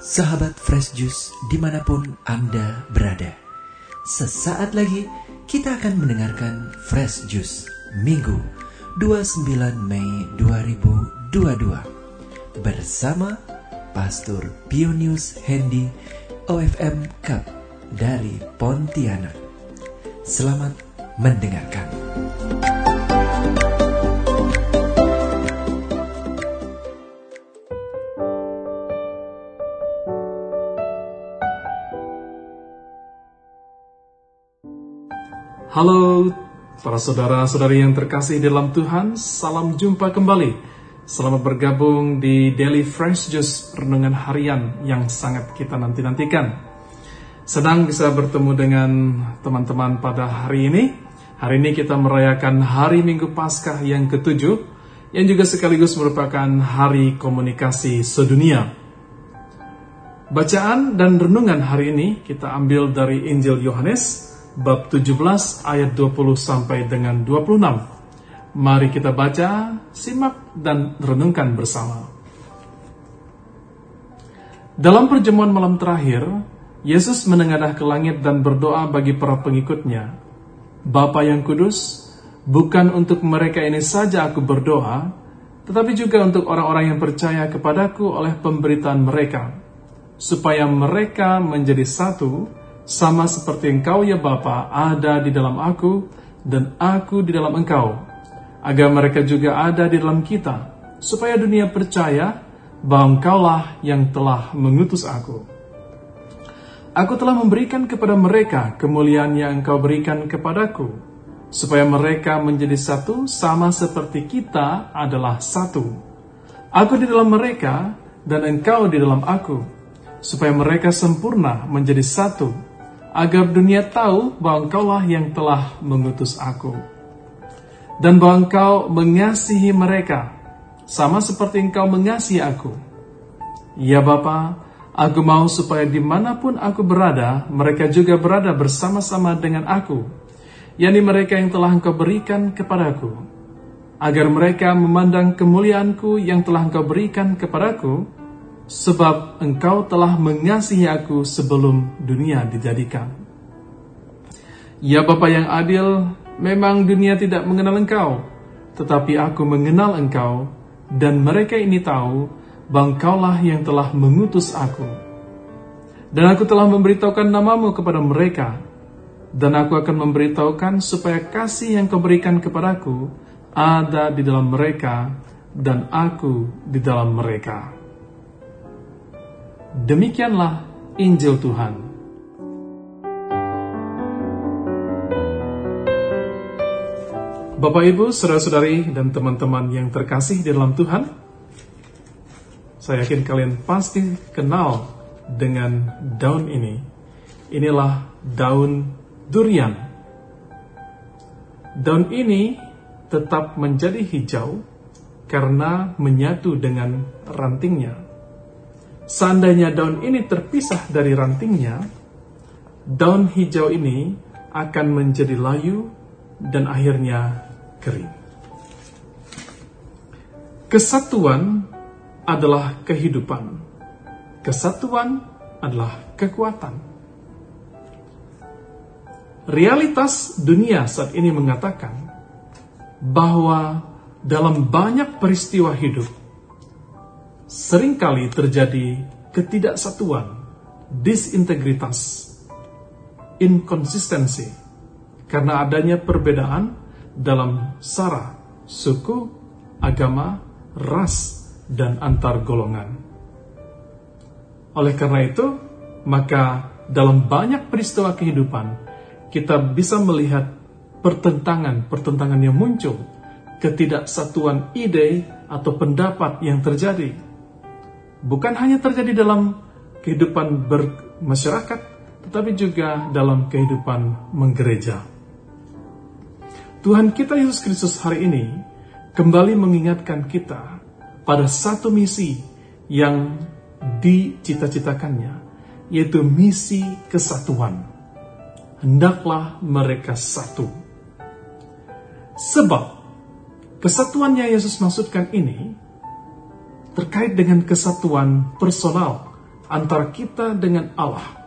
sahabat Fresh Juice di mana pun Anda berada. Sesaat lagi kita akan mendengarkan Fresh Juice Minggu 29 Mei 2022 bersama Pastor Pionius Hendy OFM Cup dari Pontianak. Selamat mendengarkan. Halo para saudara-saudari yang terkasih dalam Tuhan, salam jumpa kembali. Selamat bergabung di Daily Fresh Juice Renungan Harian yang sangat kita nanti-nantikan. Sedang bisa bertemu dengan teman-teman pada hari ini. Hari ini kita merayakan Hari Minggu Paskah yang ketujuh, yang juga sekaligus merupakan Hari Komunikasi Sedunia. Bacaan dan renungan hari ini kita ambil dari Injil Yohanes bab 17 ayat 20 sampai dengan 26. Mari kita baca, simak dan renungkan bersama. Dalam perjamuan malam terakhir, Yesus menengadah ke langit dan berdoa bagi para pengikutnya. Bapa yang kudus, bukan untuk mereka ini saja aku berdoa, tetapi juga untuk orang-orang yang percaya kepadaku oleh pemberitaan mereka, supaya mereka menjadi satu, sama seperti engkau ya Bapa ada di dalam aku dan aku di dalam engkau, agar mereka juga ada di dalam kita, supaya dunia percaya bahwa engkaulah yang telah mengutus aku. Aku telah memberikan kepada mereka kemuliaan yang engkau berikan kepadaku, supaya mereka menjadi satu sama seperti kita adalah satu. Aku di dalam mereka dan engkau di dalam aku, supaya mereka sempurna menjadi satu, agar dunia tahu bahwa engkaulah yang telah mengutus aku. Dan bahwa engkau mengasihi mereka, sama seperti engkau mengasihi aku. Ya Bapa, aku mau supaya di mana pun aku berada, mereka juga berada bersama-sama dengan aku, yakni mereka yang telah engkau berikan kepadaku, agar mereka memandang kemuliaanku yang telah engkau berikan kepadaku, sebab engkau telah mengasihi aku sebelum dunia dijadikan. Ya Bapa yang adil, memang dunia tidak mengenal engkau, tetapi aku mengenal engkau, dan mereka ini tahu bahwa engkaulah yang telah mengutus aku. Dan aku telah memberitahukan namamu kepada mereka, dan aku akan memberitahukan supaya kasih yang kau berikan kepadaku ada di dalam mereka, dan aku di dalam mereka. Demikianlah Injil Tuhan. Bapak Ibu, saudara-saudari, dan teman-teman yang terkasih di dalam Tuhan, saya yakin kalian pasti kenal dengan daun ini. Inilah daun durian. Daun ini tetap menjadi hijau karena menyatu dengan rantingnya. Seandainya daun ini terpisah dari rantingnya, daun hijau ini akan menjadi layu dan akhirnya kering. Kesatuan adalah kehidupan. Kesatuan adalah kekuatan. Realitas dunia saat ini mengatakan bahwa dalam banyak peristiwa hidup sering kali terjadi ketidaksatuan, disintegritas, inkonsistensi karena adanya perbedaan dalam sara, suku, agama, ras, dan antar golongan. Oleh karena itu, maka dalam banyak peristiwa kehidupan, kita bisa melihat pertentangan-pertentangan yang muncul, ketidaksatuan ide atau pendapat yang terjadi. Bukan hanya terjadi dalam kehidupan bermasyarakat, tetapi juga dalam kehidupan menggereja. Tuhan kita Yesus Kristus hari ini kembali mengingatkan kita pada satu misi yang dicita-citakannya, yaitu misi kesatuan. Hendaklah mereka satu. Sebab kesatuan yang Yesus maksudkan ini terkait dengan kesatuan personal antara kita dengan Allah,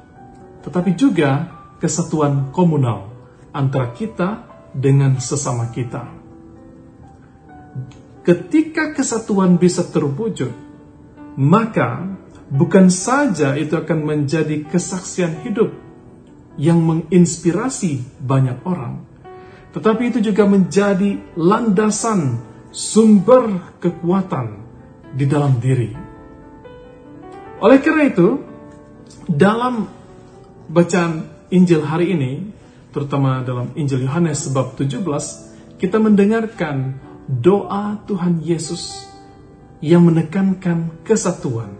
tetapi juga kesatuan komunal antara kita dengan sesama kita. Ketika kesatuan bisa terwujud, maka bukan saja itu akan menjadi kesaksian hidup yang menginspirasi banyak orang, tetapi itu juga menjadi landasan sumber kekuatan di dalam diri. Oleh karena itu, dalam bacaan Injil hari ini, terutama dalam Injil Yohanes sebab 17, kita mendengarkan doa Tuhan Yesus yang menekankan kesatuan.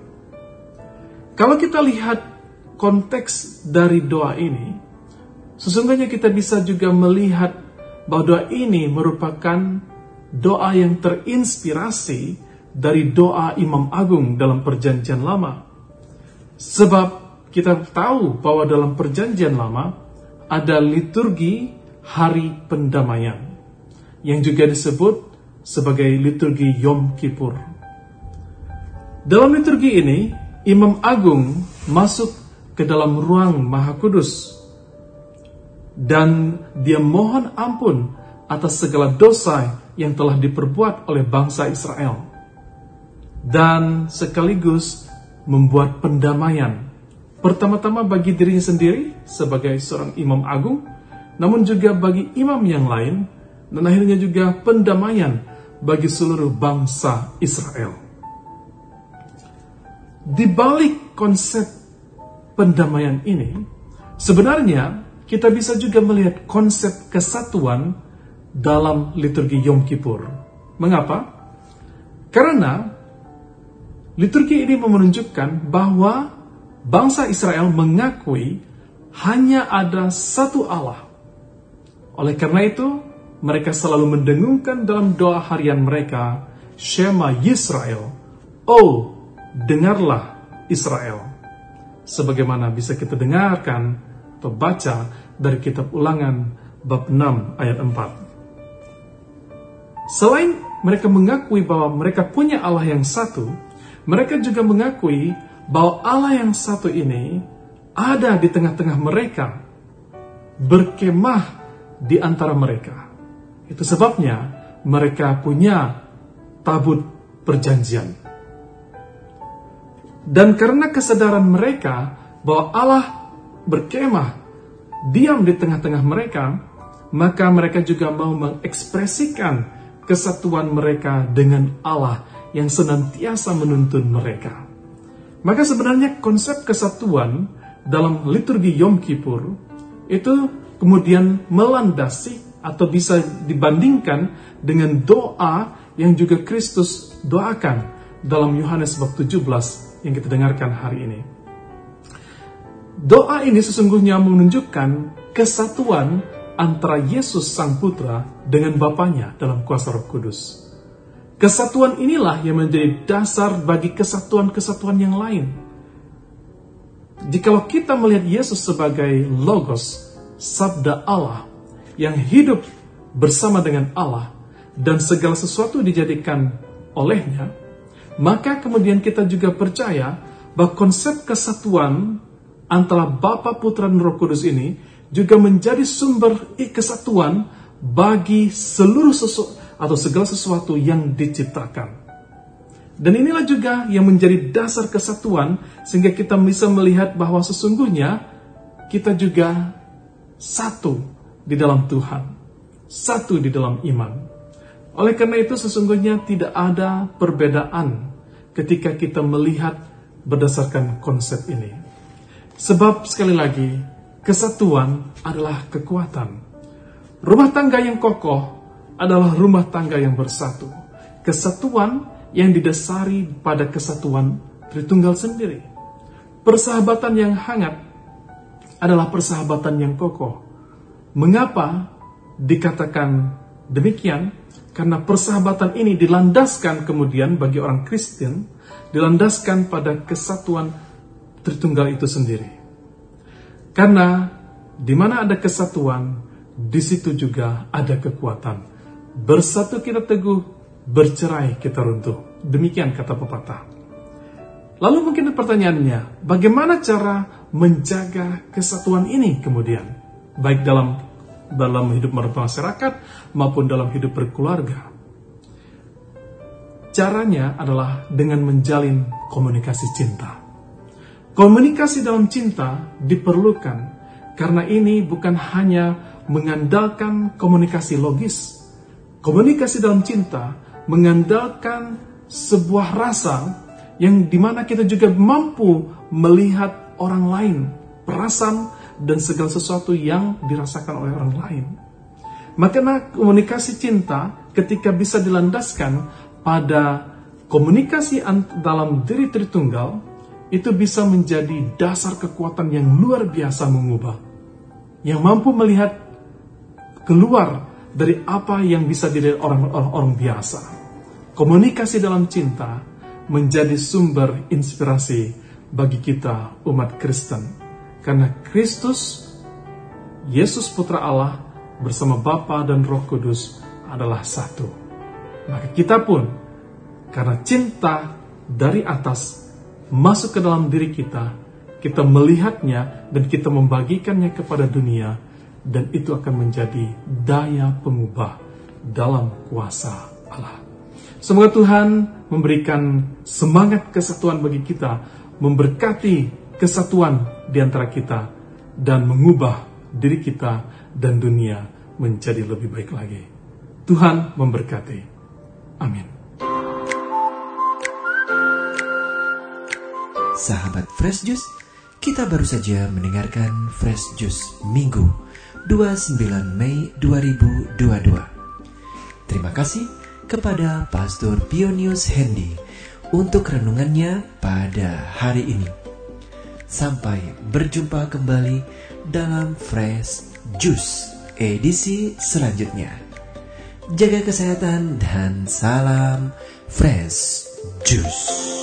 Kalau kita lihat konteks dari doa ini, sesungguhnya kita bisa juga melihat bahwa doa ini merupakan doa yang terinspirasi dari doa Imam Agung dalam Perjanjian Lama. Sebab kita tahu bahwa dalam Perjanjian Lama ada liturgi hari pendamaian yang juga disebut sebagai liturgi Yom Kippur. Dalam liturgi ini, Imam Agung masuk ke dalam ruang Maha Kudus dan dia mohon ampun atas segala dosa yang telah diperbuat oleh bangsa Israel dan sekaligus membuat pendamaian pertama-tama bagi dirinya sendiri sebagai seorang imam agung namun juga bagi imam yang lain dan akhirnya juga pendamaian bagi seluruh bangsa Israel di balik konsep pendamaian ini sebenarnya kita bisa juga melihat konsep kesatuan dalam liturgi Yom Kippur. Mengapa? Karena liturgi ini menunjukkan bahwa bangsa Israel mengakui hanya ada satu Allah. Oleh karena itu, mereka selalu mendengungkan dalam doa harian mereka, Shema Yisrael, Oh, dengarlah Israel. Sebagaimana bisa kita dengarkan atau baca dari kitab ulangan bab 6 ayat 4. Selain mereka mengakui bahwa mereka punya Allah yang satu, mereka juga mengakui bahwa Allah yang satu ini ada di tengah-tengah mereka, berkemah di antara mereka. Itu sebabnya mereka punya tabut perjanjian. Dan karena kesadaran mereka bahwa Allah berkemah diam di tengah-tengah mereka, maka mereka juga mau mengekspresikan kesatuan mereka dengan Allah yang senantiasa menuntun mereka. Maka sebenarnya konsep kesatuan dalam liturgi Yom Kippur itu kemudian melandasi atau bisa dibandingkan dengan doa yang juga Kristus doakan dalam Yohanes bab 17 yang kita dengarkan hari ini. Doa ini sesungguhnya menunjukkan kesatuan antara Yesus Sang Putra dengan Bapaknya dalam kuasa Roh Kudus. Kesatuan inilah yang menjadi dasar bagi kesatuan-kesatuan yang lain. Jikalau kita melihat Yesus sebagai Logos, Sabda Allah, yang hidup bersama dengan Allah, dan segala sesuatu dijadikan olehnya, maka kemudian kita juga percaya bahwa konsep kesatuan antara Bapa, Putra, dan Roh Kudus ini juga menjadi sumber kesatuan bagi seluruh sesuatu atau segala sesuatu yang diciptakan. Dan inilah juga yang menjadi dasar kesatuan sehingga kita bisa melihat bahwa sesungguhnya kita juga satu di dalam Tuhan, satu di dalam iman. Oleh karena itu sesungguhnya tidak ada perbedaan ketika kita melihat berdasarkan konsep ini. Sebab sekali lagi, kesatuan adalah kekuatan. Rumah tangga yang kokoh adalah rumah tangga yang bersatu. Kesatuan yang didasari pada kesatuan Tritunggal sendiri. Persahabatan yang hangat adalah persahabatan yang kokoh. Mengapa dikatakan demikian? Karena persahabatan ini dilandaskan kemudian bagi orang Kristen, dilandaskan pada kesatuan Tritunggal itu sendiri. Karena di mana ada kesatuan, di situ juga ada kekuatan. Bersatu kita teguh, bercerai kita runtuh. Demikian kata pepatah. Lalu mungkin pertanyaannya, bagaimana cara menjaga kesatuan ini kemudian? Baik dalam dalam hidup masyarakat maupun dalam hidup berkeluarga. Caranya adalah dengan menjalin komunikasi cinta. Komunikasi dalam cinta diperlukan karena ini bukan hanya mengandalkan komunikasi logis. Komunikasi dalam cinta mengandalkan sebuah rasa yang di mana kita juga mampu melihat orang lain, perasaan dan segala sesuatu yang dirasakan oleh orang lain. Makanya komunikasi cinta ketika bisa dilandaskan pada komunikasi dalam diri Tritunggal, itu bisa menjadi dasar kekuatan yang luar biasa mengubah. Yang mampu melihat keluar dari apa yang bisa dilihat orang-orang biasa. Komunikasi dalam cinta menjadi sumber inspirasi bagi kita umat Kristen. Karena Kristus, Yesus Putra Allah bersama Bapa dan Roh Kudus adalah satu. Maka kita pun karena cinta dari atas masuk ke dalam diri kita, kita melihatnya dan kita membagikannya kepada dunia dan itu akan menjadi daya pengubah dalam kuasa Allah. Semoga Tuhan memberikan semangat kesatuan bagi kita, memberkati kesatuan di antara kita dan mengubah diri kita dan dunia menjadi lebih baik lagi. Tuhan memberkati. Amin. Sahabat Fresh Juice, kita baru saja mendengarkan Fresh Juice Minggu 29 Mei 2022. Terima kasih kepada Pastor Pionius Hendy untuk renungannya pada hari ini. Sampai berjumpa kembali dalam Fresh Juice edisi selanjutnya. Jaga kesehatan dan salam Fresh Juice.